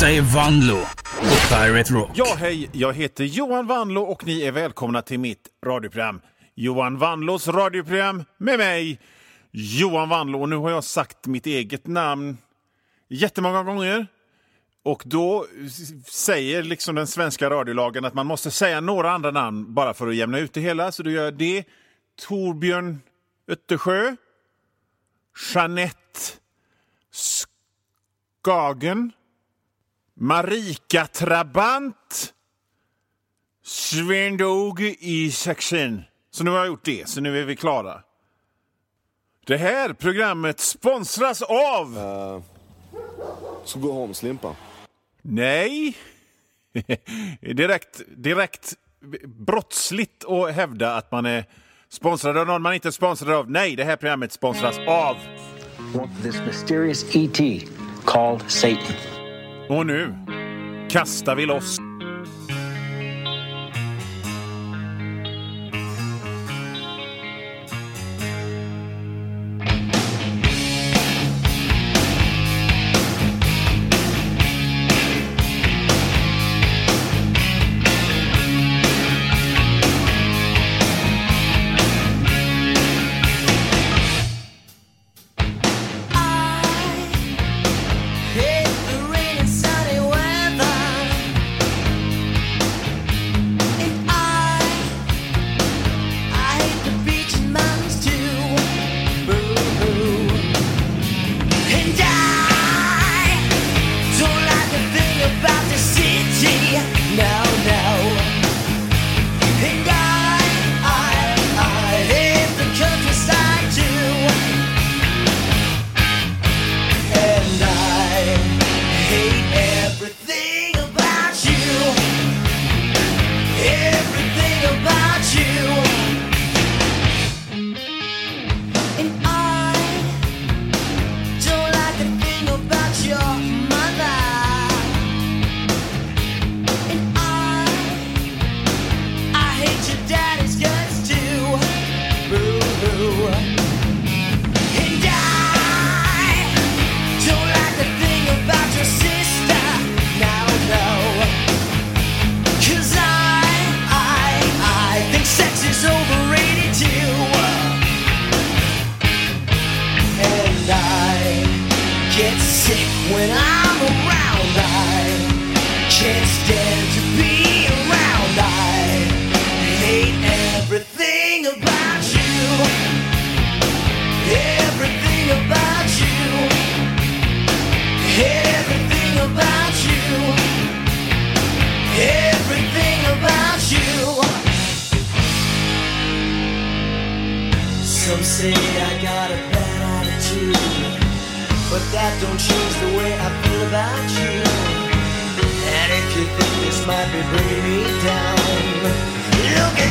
Detta är Vanlo på Pirate Rock. Ja, hej! Jag heter Johan Vanlo och ni är välkomna till mitt radioprogram. Johan Vanlos radioprogram med mig, Johan Vanlo. Och nu har jag sagt mitt eget namn jättemånga gånger. Och då säger liksom den svenska radiolagen att man måste säga några andra namn bara för att jämna ut det hela. Så då gör jag det. Torbjörn Öttersjö. Jeanette Skagen. Marika Trabant. Svendog Isaksen. Så nu har jag gjort det, så nu är vi klara. Det här programmet sponsras av... Ska gå hem Slimpa. Nej. direkt, direkt brottsligt att hävda att man är sponsrad av någon man inte är sponsrad av. Nej, det här programmet sponsras av... This mysterious ET called Satan. Och nu kastar vi loss. Say I got a bad attitude, but that don't change the way I feel about you. And if you think this might be bringing me down, look again,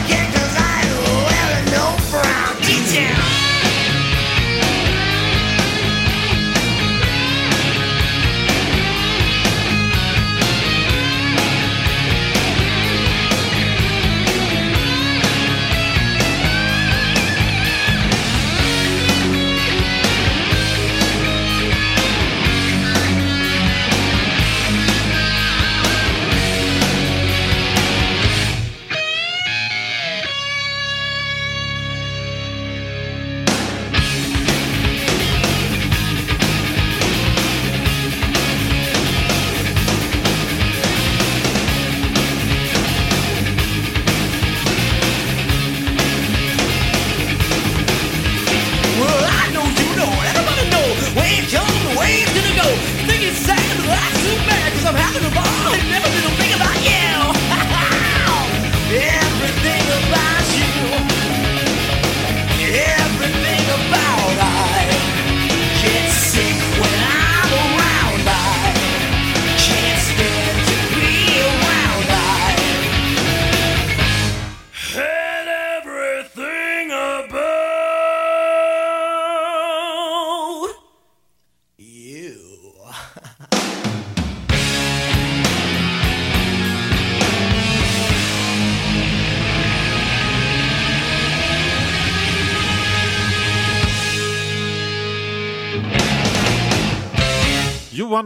out of the box.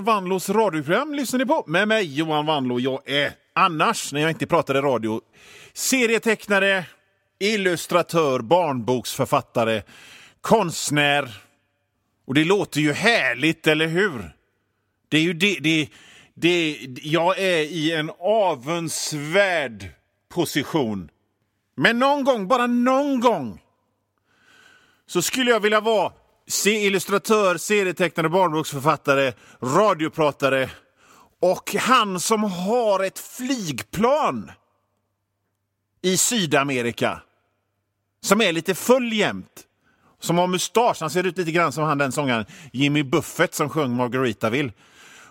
Johan Wanlås radioprogram lyssnar ni på med mig Johan Wanlå. Jag är annars, när jag inte pratar i radio, serietecknare, illustratör, barnboksförfattare, konstnär. Och det låter ju härligt, eller hur? Det är ju det, det, det, jag är i en avundsvärd position. Men någon gång, bara någon gång, så skulle jag vilja vara se illustratör, serietecknare, barnboksförfattare, radiopratare och han som har ett flygplan i Sydamerika som är lite full jämt. Som har mustasch. Han ser ut lite grann som han den sångaren Jimmy Buffett som sjöng Margaritaville.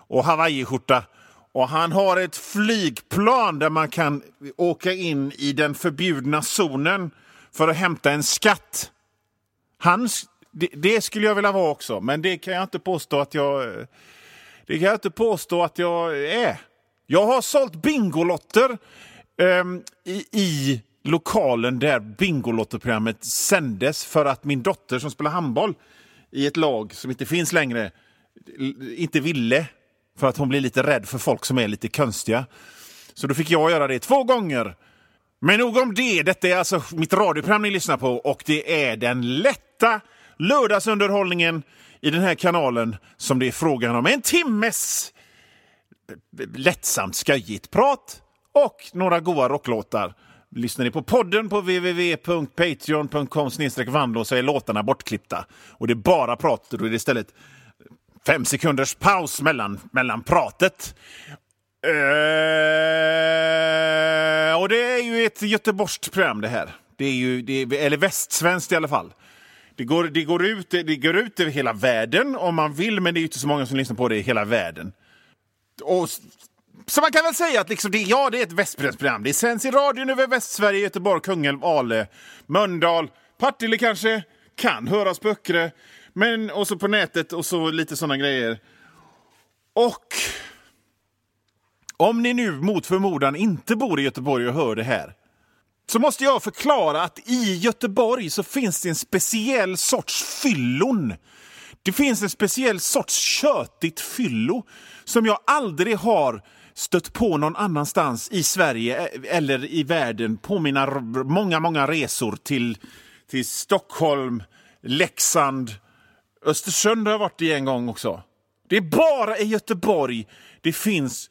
Och hawaiiskjorta. Och han har ett flygplan där man kan åka in i den förbjudna zonen för att hämta en skatt. Han, det, det skulle jag vilja vara också, men det kan jag inte påstå att jag... Det kan jag inte påstå att jag är. Jag har sålt Bingolotter um, i, i lokalen där Bingolotterprogrammet sändes för att min dotter som spelar handboll i ett lag som inte finns längre inte ville för att hon blir lite rädd för folk som är lite konstiga. Så då fick jag göra det två gånger. Men nog om det. Detta är alltså mitt radioprogram ni lyssnar på och det är den lätta lördagsunderhållningen i den här kanalen som det är frågan om. En timmes lättsamt skojigt prat och några goa rocklåtar. Lyssnar ni på podden på www.patreon.com vandlås så är låtarna bortklippta. Och det är bara prat, då är det istället fem sekunders paus mellan, mellan pratet. Uh, och det är ju ett göteborgskt program det här. Det är ju, det är, eller västsvenskt i alla fall. Det går, det, går ut, det går ut över hela världen om man vill, men det är inte så många som lyssnar på det i hela världen. Och, så man kan väl säga att liksom det, ja, det är ett västpressprogram. Det sänds i radion över Västsverige, Göteborg, Kungälv, Ale, Mölndal, Partille kanske, kan höras på Öckerö, men och så på nätet och så lite sådana grejer. Och om ni nu mot förmodan inte bor i Göteborg och hör det här så måste jag förklara att i Göteborg så finns det en speciell sorts fyllon. Det finns en speciell sorts köttigt fyllo som jag aldrig har stött på någon annanstans i Sverige eh, eller i världen på mina många, många resor till, till Stockholm, Leksand, Östersund har jag varit i en gång också. Det är bara i Göteborg det finns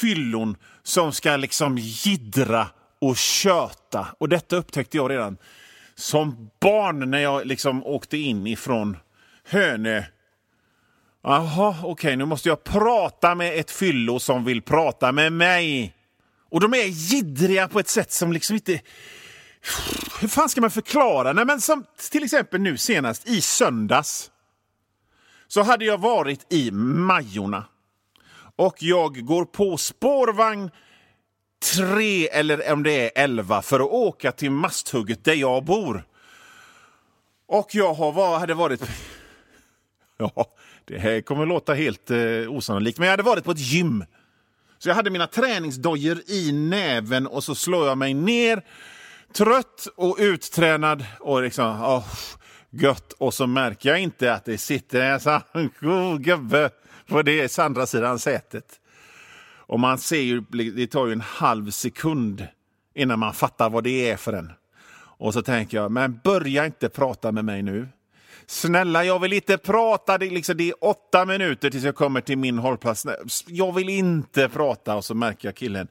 fyllon som ska liksom gidra och köta. Och detta upptäckte jag redan som barn när jag liksom åkte in ifrån Hönö. Jaha, okej, okay, nu måste jag prata med ett fyllo som vill prata med mig. Och de är gidriga på ett sätt som liksom inte... Hur fan ska man förklara? Nej, men som till exempel nu senast i söndags så hade jag varit i Majorna och jag går på spårvagn tre eller om det är elva för att åka till Masthugget där jag bor. Och jag har, hade varit... Ja, det här kommer låta helt eh, osannolikt, men jag hade varit på ett gym. Så jag hade mina träningsdojor i näven och så slår jag mig ner, trött och uttränad och liksom... Oh, gött. Och så märker jag inte att det sitter en sån god gubbe på det andra sidan sätet. Och man ser ju, det tar ju en halv sekund innan man fattar vad det är för en. Och så tänker jag, men börja inte prata med mig nu. Snälla, jag vill inte prata. Det är, liksom, det är åtta minuter tills jag kommer till min hållplats. Jag vill inte prata. Och så märker jag killen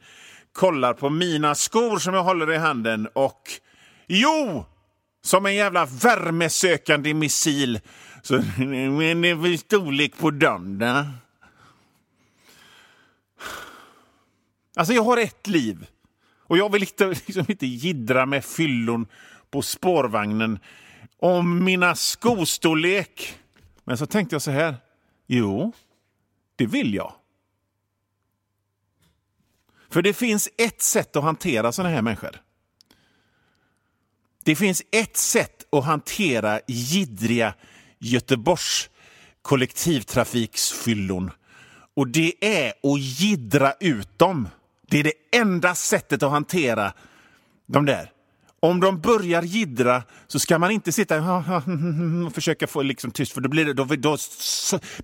kollar på mina skor som jag håller i handen och jo, som en jävla värmesökande missil. Så, men det är väl storlek på dem då? Alltså jag har ett liv. Och jag vill inte, liksom inte gidra med fyllon på spårvagnen om mina skostorlek. Men så tänkte jag så här. Jo, det vill jag. För det finns ett sätt att hantera sådana här människor. Det finns ett sätt att hantera gidriga Göteborgs kollektivtrafiksfyllon och det är att gidra ut dem. Det är det enda sättet att hantera de där. om de börjar jiddra så ska man inte sitta och försöka få liksom tyst, för då, blir det, då, då,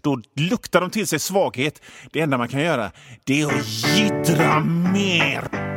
då luktar de till sig svaghet. Det enda man kan göra det är att jiddra mer.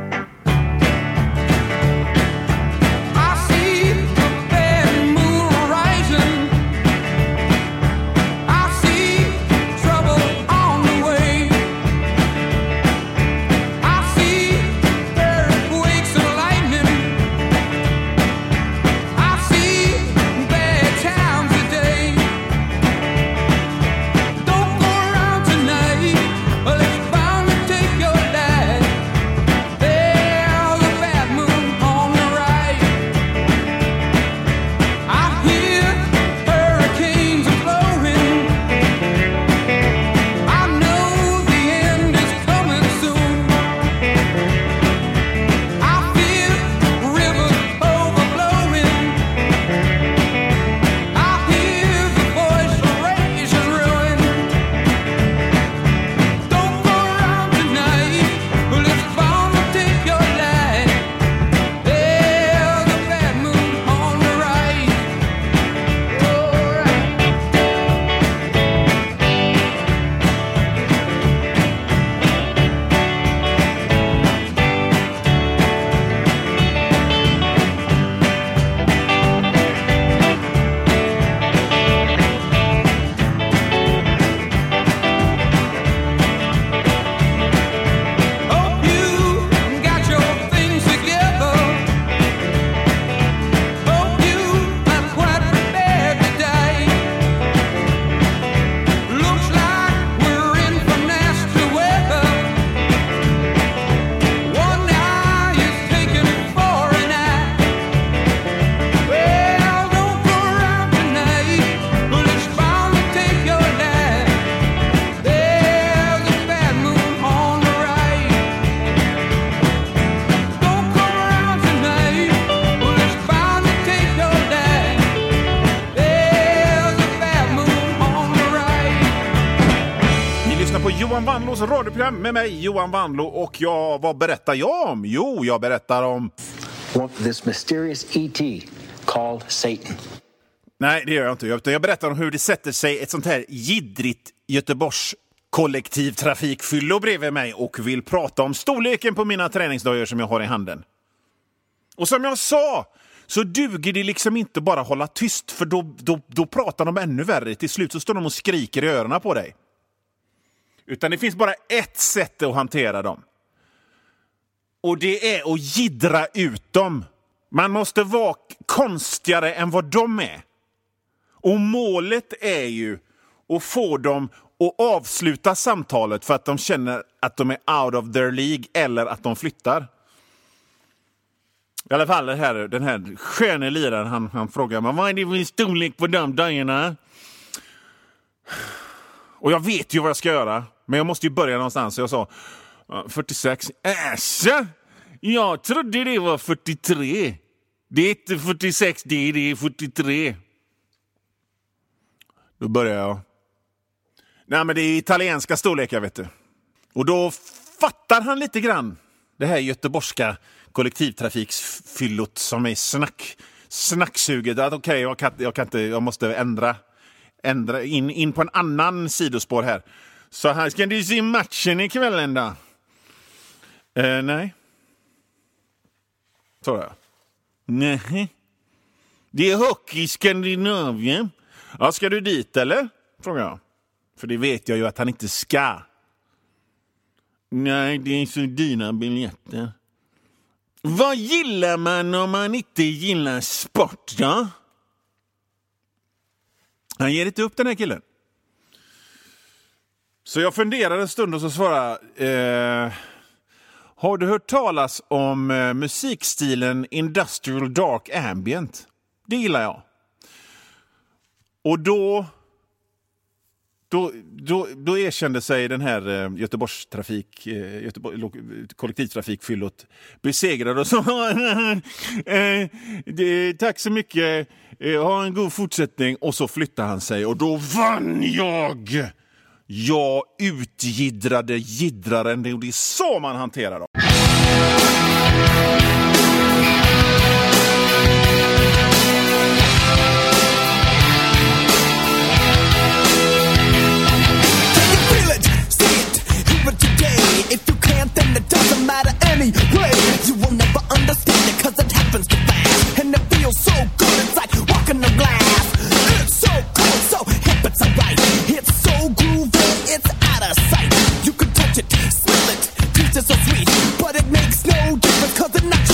Radioprogram med mig, Johan Wanlå. Och jag, vad berättar jag om? Jo, jag berättar om... This mysterious ET called Satan. Nej, det gör jag inte. Utan jag berättar om hur det sätter sig ett sånt här jiddrigt Göteborgs kollektivtrafikfyllo bredvid mig och vill prata om storleken på mina träningsdojor som jag har i handen. Och som jag sa så duger det liksom inte bara hålla tyst för då, då, då pratar de ännu värre. Till slut så står de och skriker i öronen på dig. Utan det finns bara ett sätt att hantera dem. Och det är att jiddra ut dem. Man måste vara konstigare än vad de är. Och målet är ju att få dem att avsluta samtalet för att de känner att de är out of their League eller att de flyttar. I alla fall det här, den här sköne liraren, han, han frågar mig vad är det för storlek på de dojorna? Och jag vet ju vad jag ska göra, men jag måste ju börja någonstans. Så jag sa 46. Äscha! Jag trodde det var 43. Det är inte 46, det är, det är 43. Då börjar jag. Nej, men det är italienska storlekar, vet du. Och då fattar han lite grann det här göteborgska kollektivtrafiksfyllot som är snack, snacksuget. Att okej, jag, kan, jag kan inte, jag måste ändra, ändra in, in på en annan sidospår här. Så här ska du se matchen ikväll ända? Eh, nej. Sa jag. Nej. Det är hockey i Skandinavien. Ja, ska du dit eller? Frågar jag. För det vet jag ju att han inte ska. Nej, det är så dina biljetter. Vad gillar man om man inte gillar sport då? Han ger inte upp den här killen. Så jag funderar en stund och så svarar eh, Har du hört talas om eh, musikstilen Industrial Dark Ambient? Det gillar jag. Och då, då, då, då erkände sig den här eh, Göteborgs trafik, eh, Göteborg, kollektivtrafikfyllot besegrad och sa eh, det, tack så mycket, eh, ha en god fortsättning. Och så flyttade han sig och då vann jag! Jag utgidrade giddraren. Det är så man hanterar dem. If you can't, then it doesn't matter anyway. You will never understand it, cause it happens too fast. And it feels so good, it's like walking on glass. It's so cool, so hip, it's right. It's so groovy, it's out of sight. You can touch it, smell it, taste it so sweet. But it makes no difference, cause it's not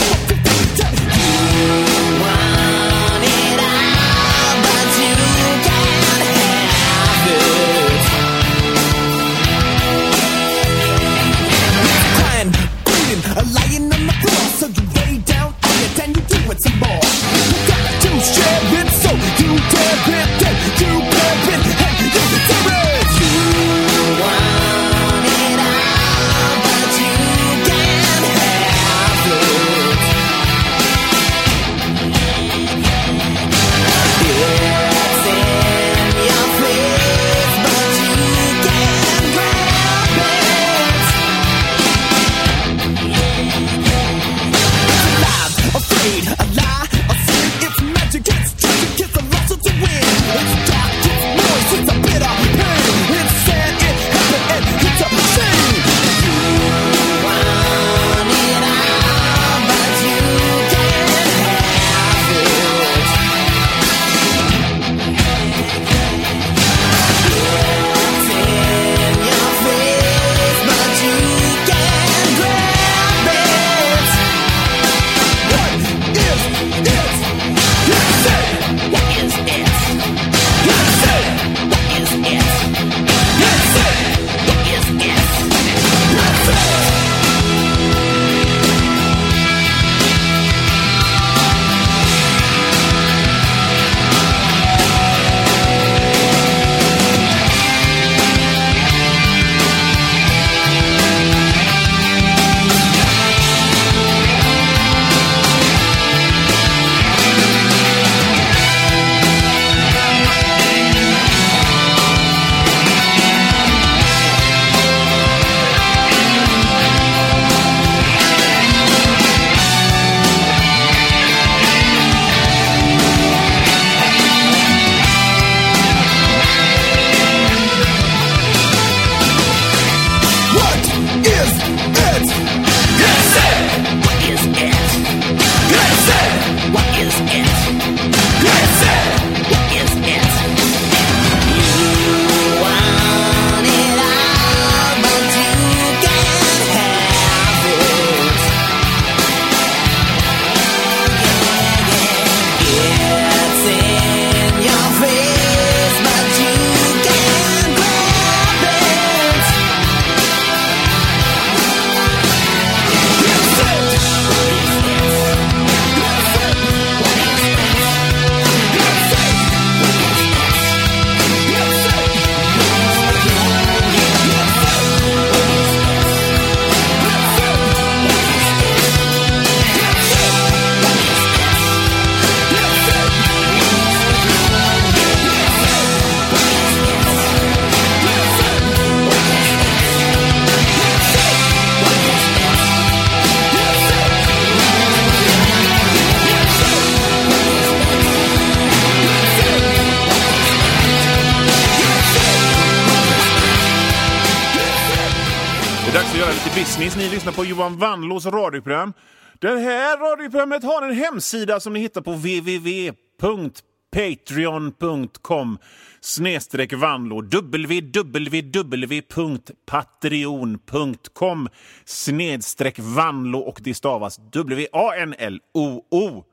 dags business. Ni lyssnar på Johan Wannlås radioprogram. Det här radioprogrammet har en hemsida som ni hittar på www.patreon.com snedstreck Vanlo www.patreon.com snedstreck Vanlo och det stavas W-A-N-L-O-O.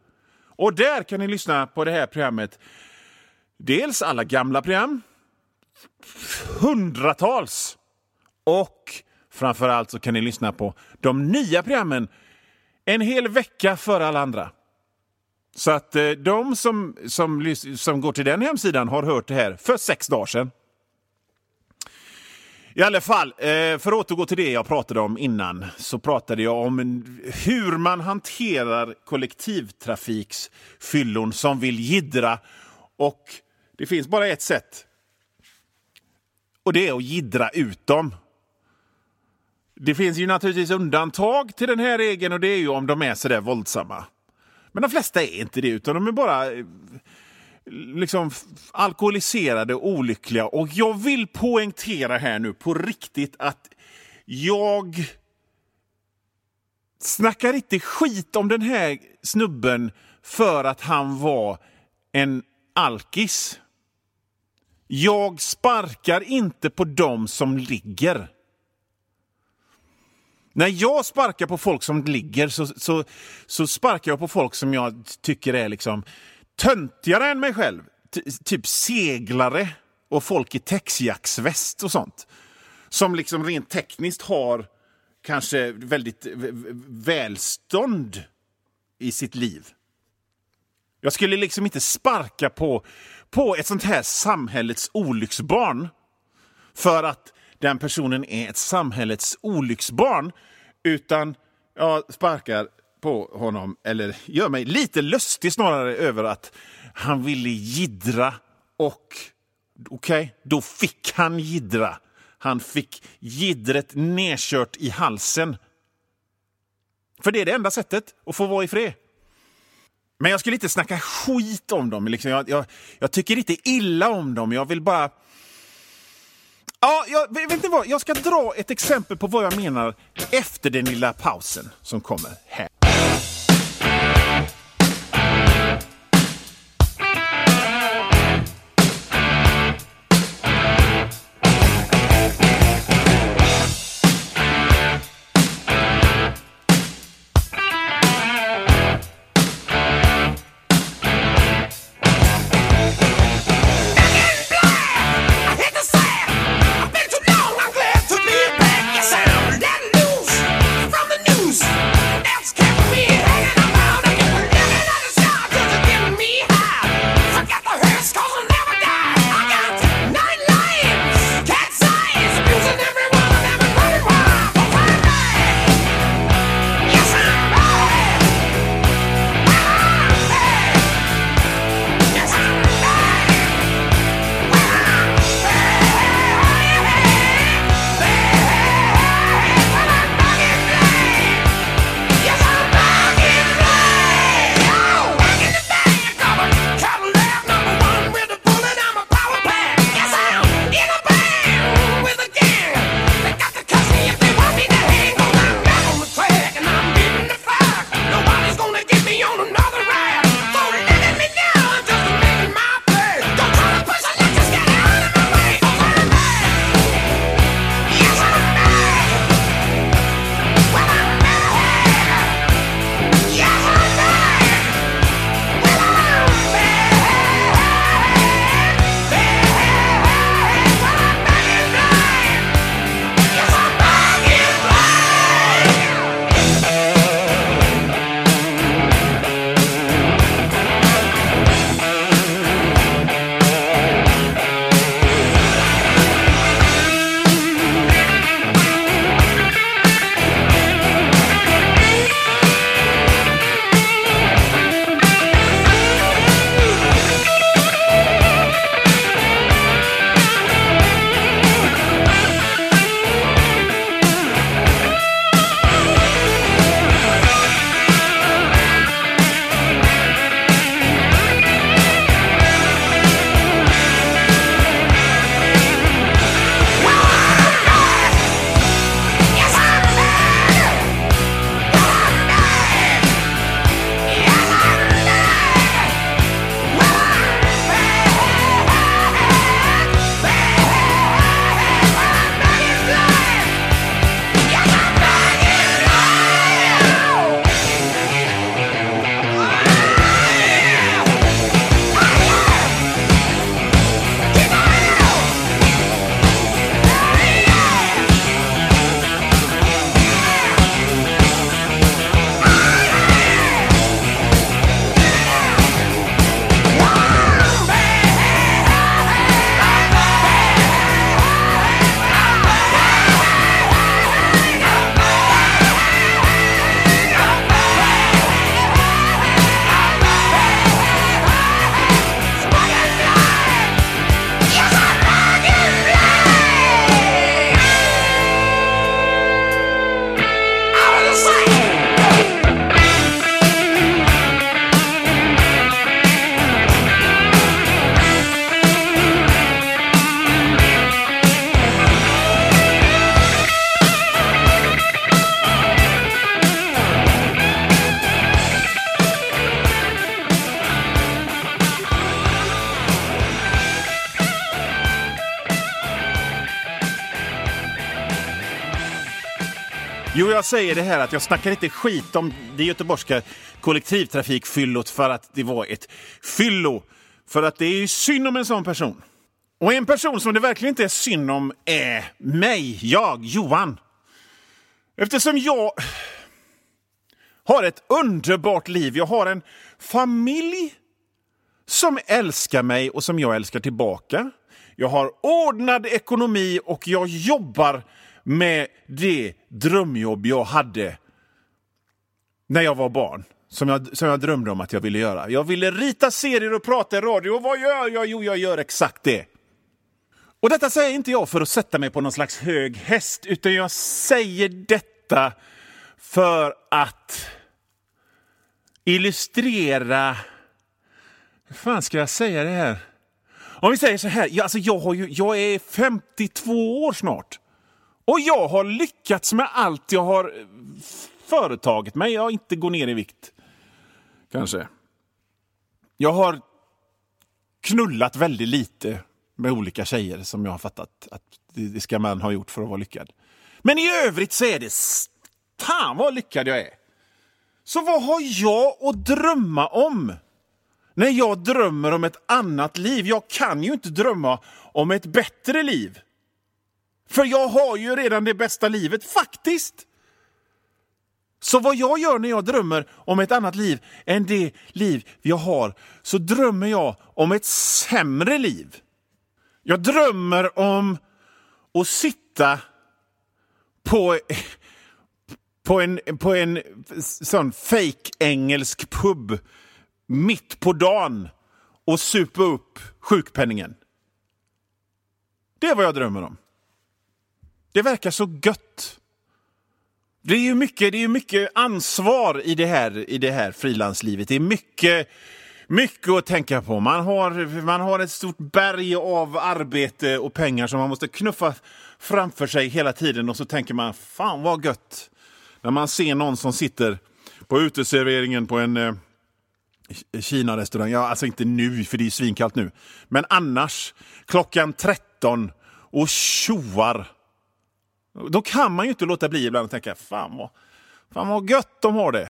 Och där kan ni lyssna på det här programmet. Dels alla gamla program, hundratals och framför allt så kan ni lyssna på de nya programmen en hel vecka före alla andra. Så att eh, de som, som, som går till den hemsidan har hört det här för sex dagar sedan. I alla fall, eh, för att återgå till det jag pratade om innan, så pratade jag om hur man hanterar kollektivtrafiksfyllon som vill jiddra. Och det finns bara ett sätt. Och det är att jiddra ut dem. Det finns ju naturligtvis undantag till den här regeln och det är ju om de är sådär våldsamma. Men de flesta är inte det, utan de är bara eh, liksom alkoholiserade och olyckliga. Och jag vill poängtera här nu på riktigt att jag snackar inte skit om den här snubben för att han var en alkis. Jag sparkar inte på dem som ligger. När jag sparkar på folk som ligger så, så, så sparkar jag på folk som jag tycker är liksom töntigare än mig själv. T typ seglare och folk i texjacksväst och sånt. Som liksom rent tekniskt har kanske väldigt välstånd i sitt liv. Jag skulle liksom inte sparka på, på ett sånt här samhällets olycksbarn för att den personen är ett samhällets olycksbarn, utan jag sparkar på honom, eller gör mig lite lustig snarare över att han ville gidra och okej, okay, då fick han gidra. Han fick gidret nedkört i halsen. För det är det enda sättet att få vara i fred. Men jag skulle inte snacka skit om dem. Liksom jag, jag, jag tycker inte illa om dem. Jag vill bara... Ja, jag, vet inte vad? jag ska dra ett exempel på vad jag menar efter den lilla pausen som kommer här. Säger det här att jag snackar inte skit om det göteborgska kollektivtrafikfyllot för att det var ett fyllo. För att det är ju synd om en sån person. Och en person som det verkligen inte är synd om är mig, jag, Johan. Eftersom jag har ett underbart liv. Jag har en familj som älskar mig och som jag älskar tillbaka. Jag har ordnad ekonomi och jag jobbar med det drömjobb jag hade när jag var barn. Som jag, som jag drömde om att jag ville göra. Jag ville rita serier och prata i radio. Och vad gör jag? Jo, jag gör exakt det. Och detta säger inte jag för att sätta mig på någon slags hög häst, utan jag säger detta för att illustrera... Hur fan ska jag säga det här? Om vi säger så här, jag, alltså jag, har ju, jag är 52 år snart. Och jag har lyckats med allt jag har eh, företagit mig. Jag har inte gått ner i vikt. Kanske. Jag har knullat väldigt lite med olika tjejer som jag har fattat att det ska man ha gjort för att vara lyckad. Men i övrigt så är det fan vad lyckad jag är. Så vad har jag att drömma om? När jag drömmer om ett annat liv. Jag kan ju inte drömma om ett bättre liv. För jag har ju redan det bästa livet, faktiskt. Så vad jag gör när jag drömmer om ett annat liv än det liv jag har, så drömmer jag om ett sämre liv. Jag drömmer om att sitta på, på en, på en sån fake engelsk pub mitt på dagen och supa upp sjukpenningen. Det är vad jag drömmer om. Det verkar så gött. Det är ju mycket, det är mycket ansvar i det här, i det här frilanslivet. Det är mycket, mycket att tänka på. Man har, man har ett stort berg av arbete och pengar som man måste knuffa framför sig hela tiden och så tänker man, fan vad gött. När man ser någon som sitter på uteserveringen på en eh, Kina-restaurang. Ja, alltså inte nu, för det är svinkallt nu. Men annars, klockan 13 och tjoar. Då kan man ju inte låta bli ibland att tänka, fan vad, fan vad gött de har det.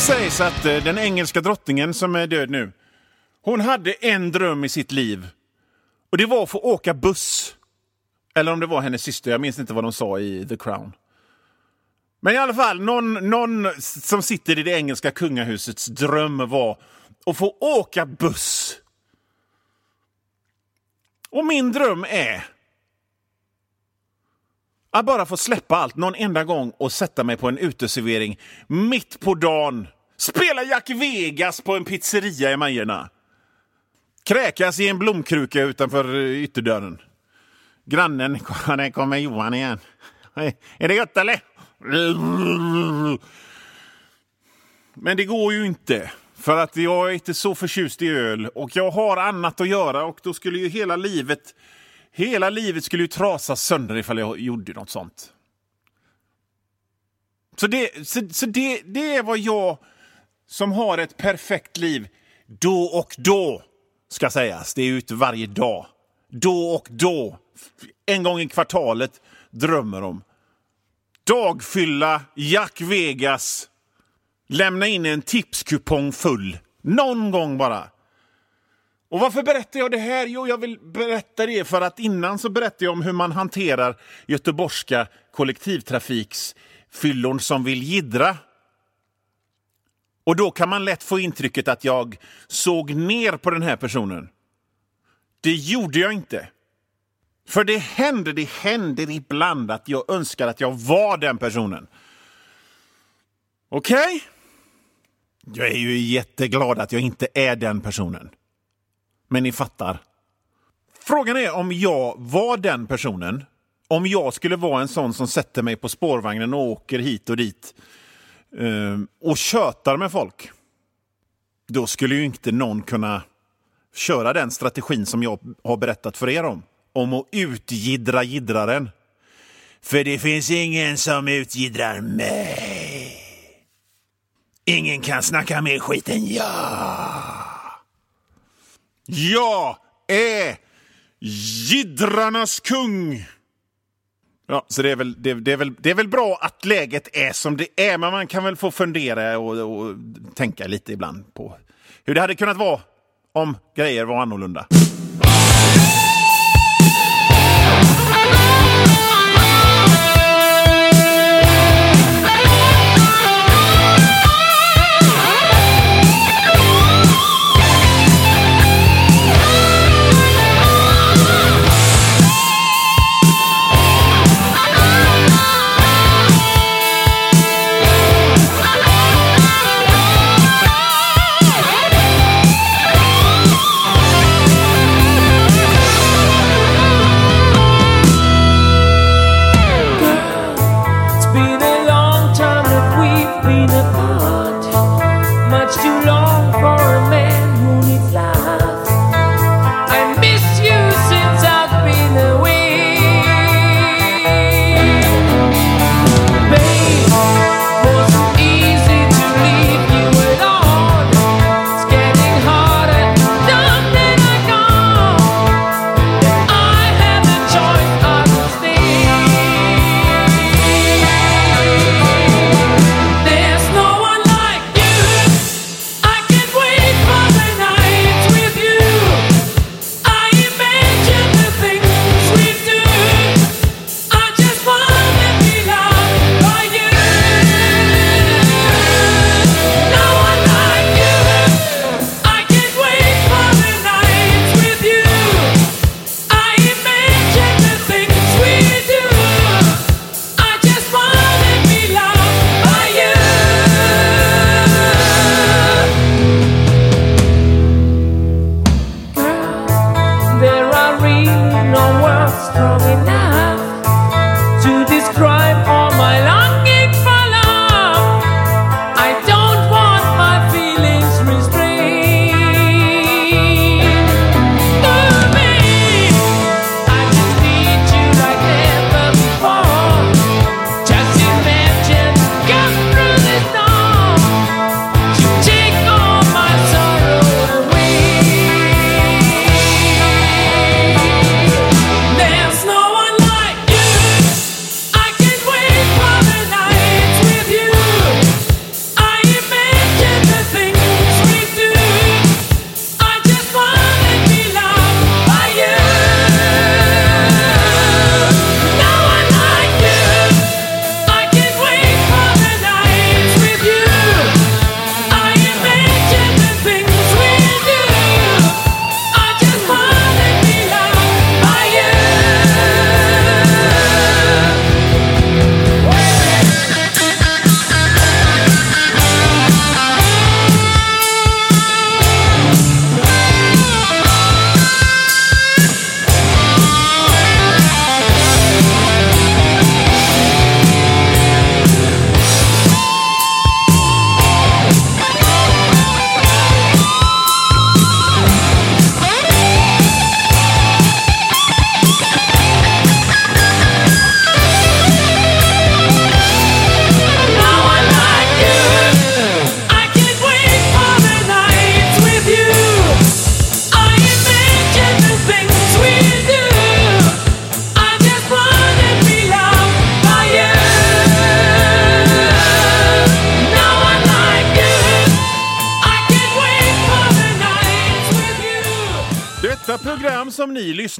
Sägs att eh, den engelska drottningen som är död nu, hon hade en dröm i sitt liv. Och det var att få åka buss. Eller om det var hennes syster, jag minns inte vad de sa i The Crown. Men i alla fall, någon, någon som sitter i det engelska kungahusets dröm var att få åka buss. Och min dröm är att bara få släppa allt någon enda gång och sätta mig på en uteservering mitt på dagen. Spela Jack Vegas på en pizzeria i Majerna. Kräkas i en blomkruka utanför eh, ytterdörren. Grannen, där kommer Johan igen. Är det gott eller? Men det går ju inte. För att jag är inte så förtjust i öl och jag har annat att göra och då skulle ju hela livet Hela livet skulle ju trasas sönder ifall jag gjorde något sånt. Så det, så, så det, det är vad jag som har ett perfekt liv då och då ska sägas. Det är ute varje dag. Då och då, en gång i kvartalet, drömmer om. Dagfylla, Jack Vegas, lämna in en tipskupong full. Någon gång bara. Och varför berättar jag det här? Jo, jag vill berätta det för att innan så berättade jag om hur man hanterar göteborgska kollektivtrafiksfyllon som vill gidra. Och då kan man lätt få intrycket att jag såg ner på den här personen. Det gjorde jag inte. För det händer, det händer ibland att jag önskar att jag var den personen. Okej? Okay? Jag är ju jätteglad att jag inte är den personen. Men ni fattar. Frågan är om jag var den personen. Om jag skulle vara en sån som sätter mig på spårvagnen och åker hit och dit eh, och tjötar med folk. Då skulle ju inte någon kunna köra den strategin som jag har berättat för er om. Om att utgidra gidraren. För det finns ingen som utgidrar mig. Ingen kan snacka mer skit än jag. Jag är jiddrarnas kung! Ja, så det är, väl, det, det, är väl, det är väl bra att läget är som det är, men man kan väl få fundera och, och tänka lite ibland på hur det hade kunnat vara om grejer var annorlunda.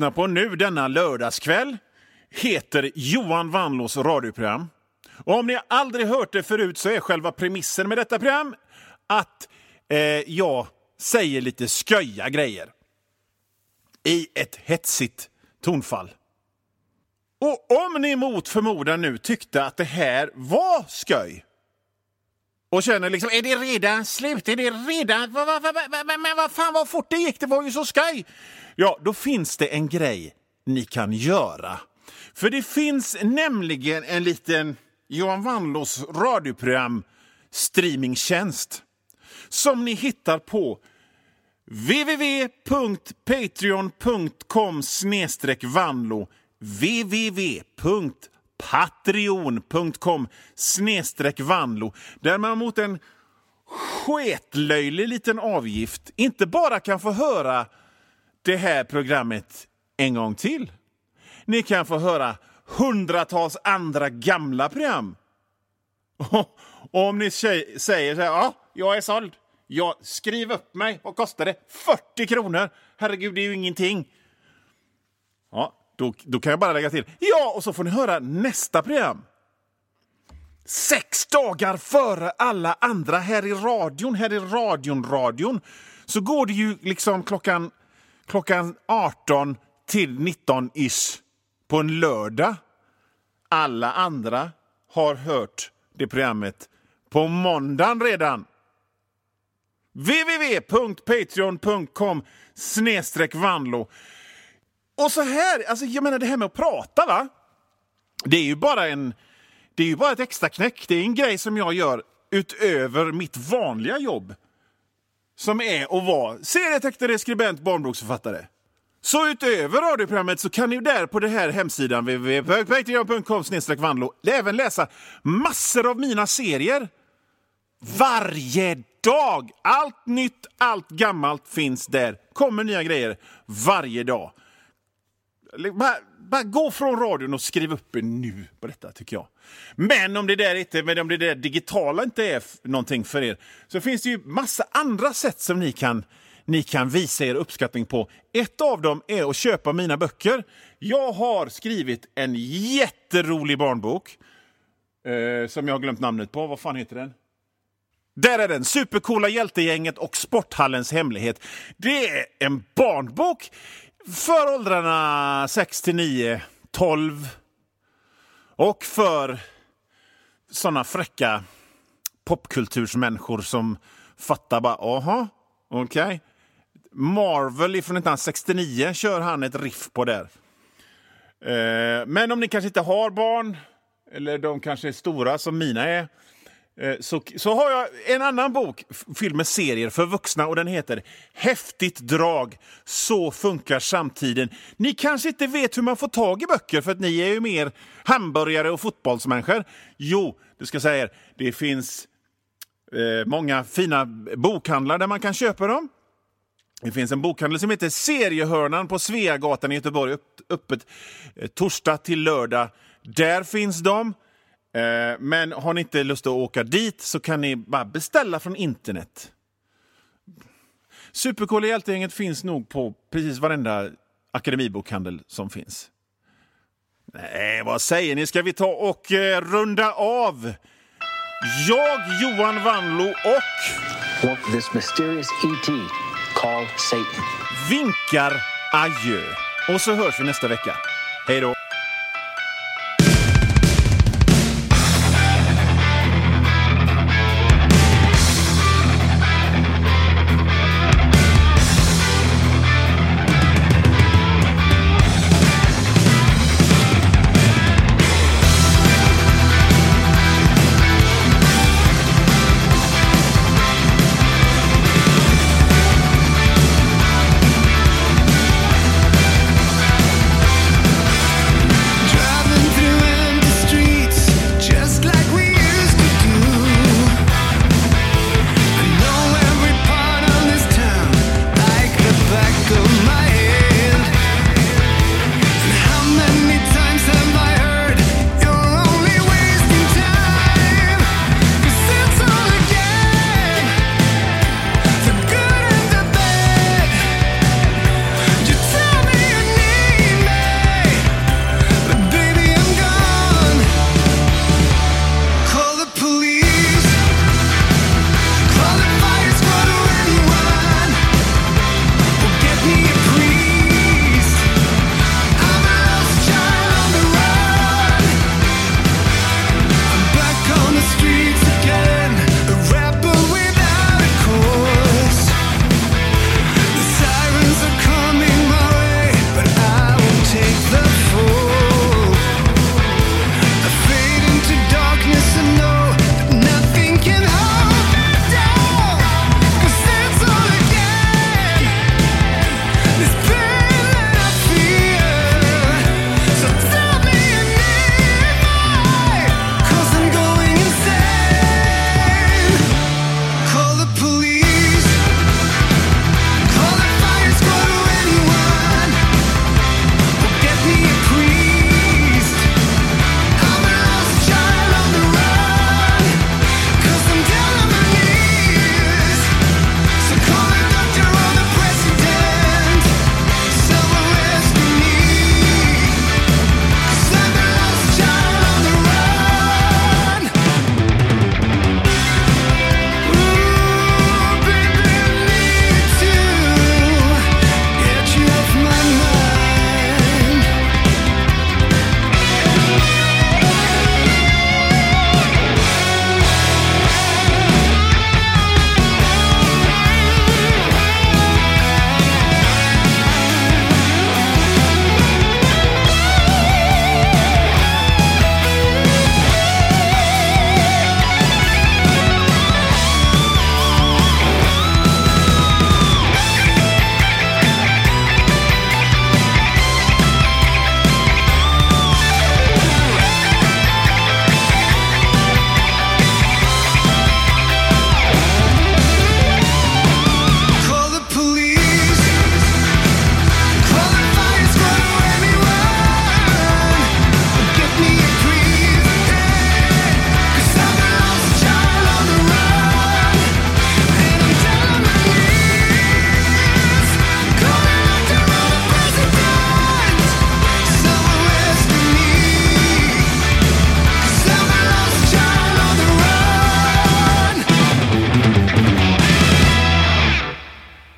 Lyssnar på nu denna lördagskväll heter Johan Wanlås radioprogram. Och om ni aldrig hört det förut så är själva premissen med detta program att eh, jag säger lite sköja grejer i ett hetsigt tonfall. Och om ni mot förmodan nu tyckte att det här var sköj och känner liksom, är det redan slut? Är det redan... Va, va, va, va, va, men vad fan vad fort det gick, det var ju så skoj! Ja, då finns det en grej ni kan göra. För det finns nämligen en liten Johan Wanlås radioprogram streamingtjänst som ni hittar på www.patreon.com vanlo www.patreon.com vanlo där man mot en sketlöjlig liten avgift inte bara kan få höra det här programmet en gång till. Ni kan få höra hundratals andra gamla program. Och om ni säger så här, ja, jag är såld. Jag, skriv upp mig. Vad kostar det? 40 kronor! Herregud, det är ju ingenting. Då, då kan jag bara lägga till. Ja, och så får ni höra nästa program. Sex dagar före alla andra här i radion, här i radion, radion, så går det ju liksom klockan, klockan 18 till 19 is på en lördag. Alla andra har hört det programmet på måndagen redan. www.patreon.com snedstreck vanlo. Och så här, alltså jag menar det här med att prata va? Det är ju bara en det är ju bara ett extra knäck. Det är en grej som jag gör utöver mitt vanliga jobb. Som är att vara serietecknare, skribent, barnboksförfattare. Så utöver radioprogrammet så kan ni där på den här hemsidan www.patreon.com vanlo även läsa massor av mina serier. Varje dag! Allt nytt, allt gammalt finns där. kommer nya grejer varje dag. Liksom, bara, bara gå från radion och skriv upp er nu på detta, tycker jag. Men om det där, inte, men om det där digitala inte är någonting för er så finns det ju massa andra sätt som ni kan, ni kan visa er uppskattning på. Ett av dem är att köpa mina böcker. Jag har skrivit en jätterolig barnbok eh, som jag har glömt namnet på. Vad fan heter den? Där är den! Supercoola hjältegänget och Sporthallens hemlighet. Det är en barnbok för åldrarna 6 till 9, 12 och för såna fräcka popkultursmänniskor som fattar bara, aha, okej. Marvel ifrån 1969 kör han ett riff på där. Eh, men om ni kanske inte har barn, eller de kanske är stora som mina är, Eh, så, så har jag en annan bok fylld med serier för vuxna och den heter Häftigt drag, så funkar samtiden. Ni kanske inte vet hur man får tag i böcker för att ni är ju mer hamburgare och fotbollsmänniskor. Jo, det ska jag säga er, det finns eh, många fina bokhandlar där man kan köpa dem. Det finns en bokhandel som heter Seriehörnan på Sveagatan i Göteborg, öppet eh, torsdag till lördag. Där finns de. Eh, men har ni inte lust att åka dit så kan ni bara beställa från internet. Supercoola hjältegänget finns nog på precis varenda akademibokhandel som finns. Nej, vad säger ni? Ska vi ta och eh, runda av? Jag, Johan Wanlo och What this mysterious ET called Satan. vinkar adjö. Och så hörs vi nästa vecka. Hej då!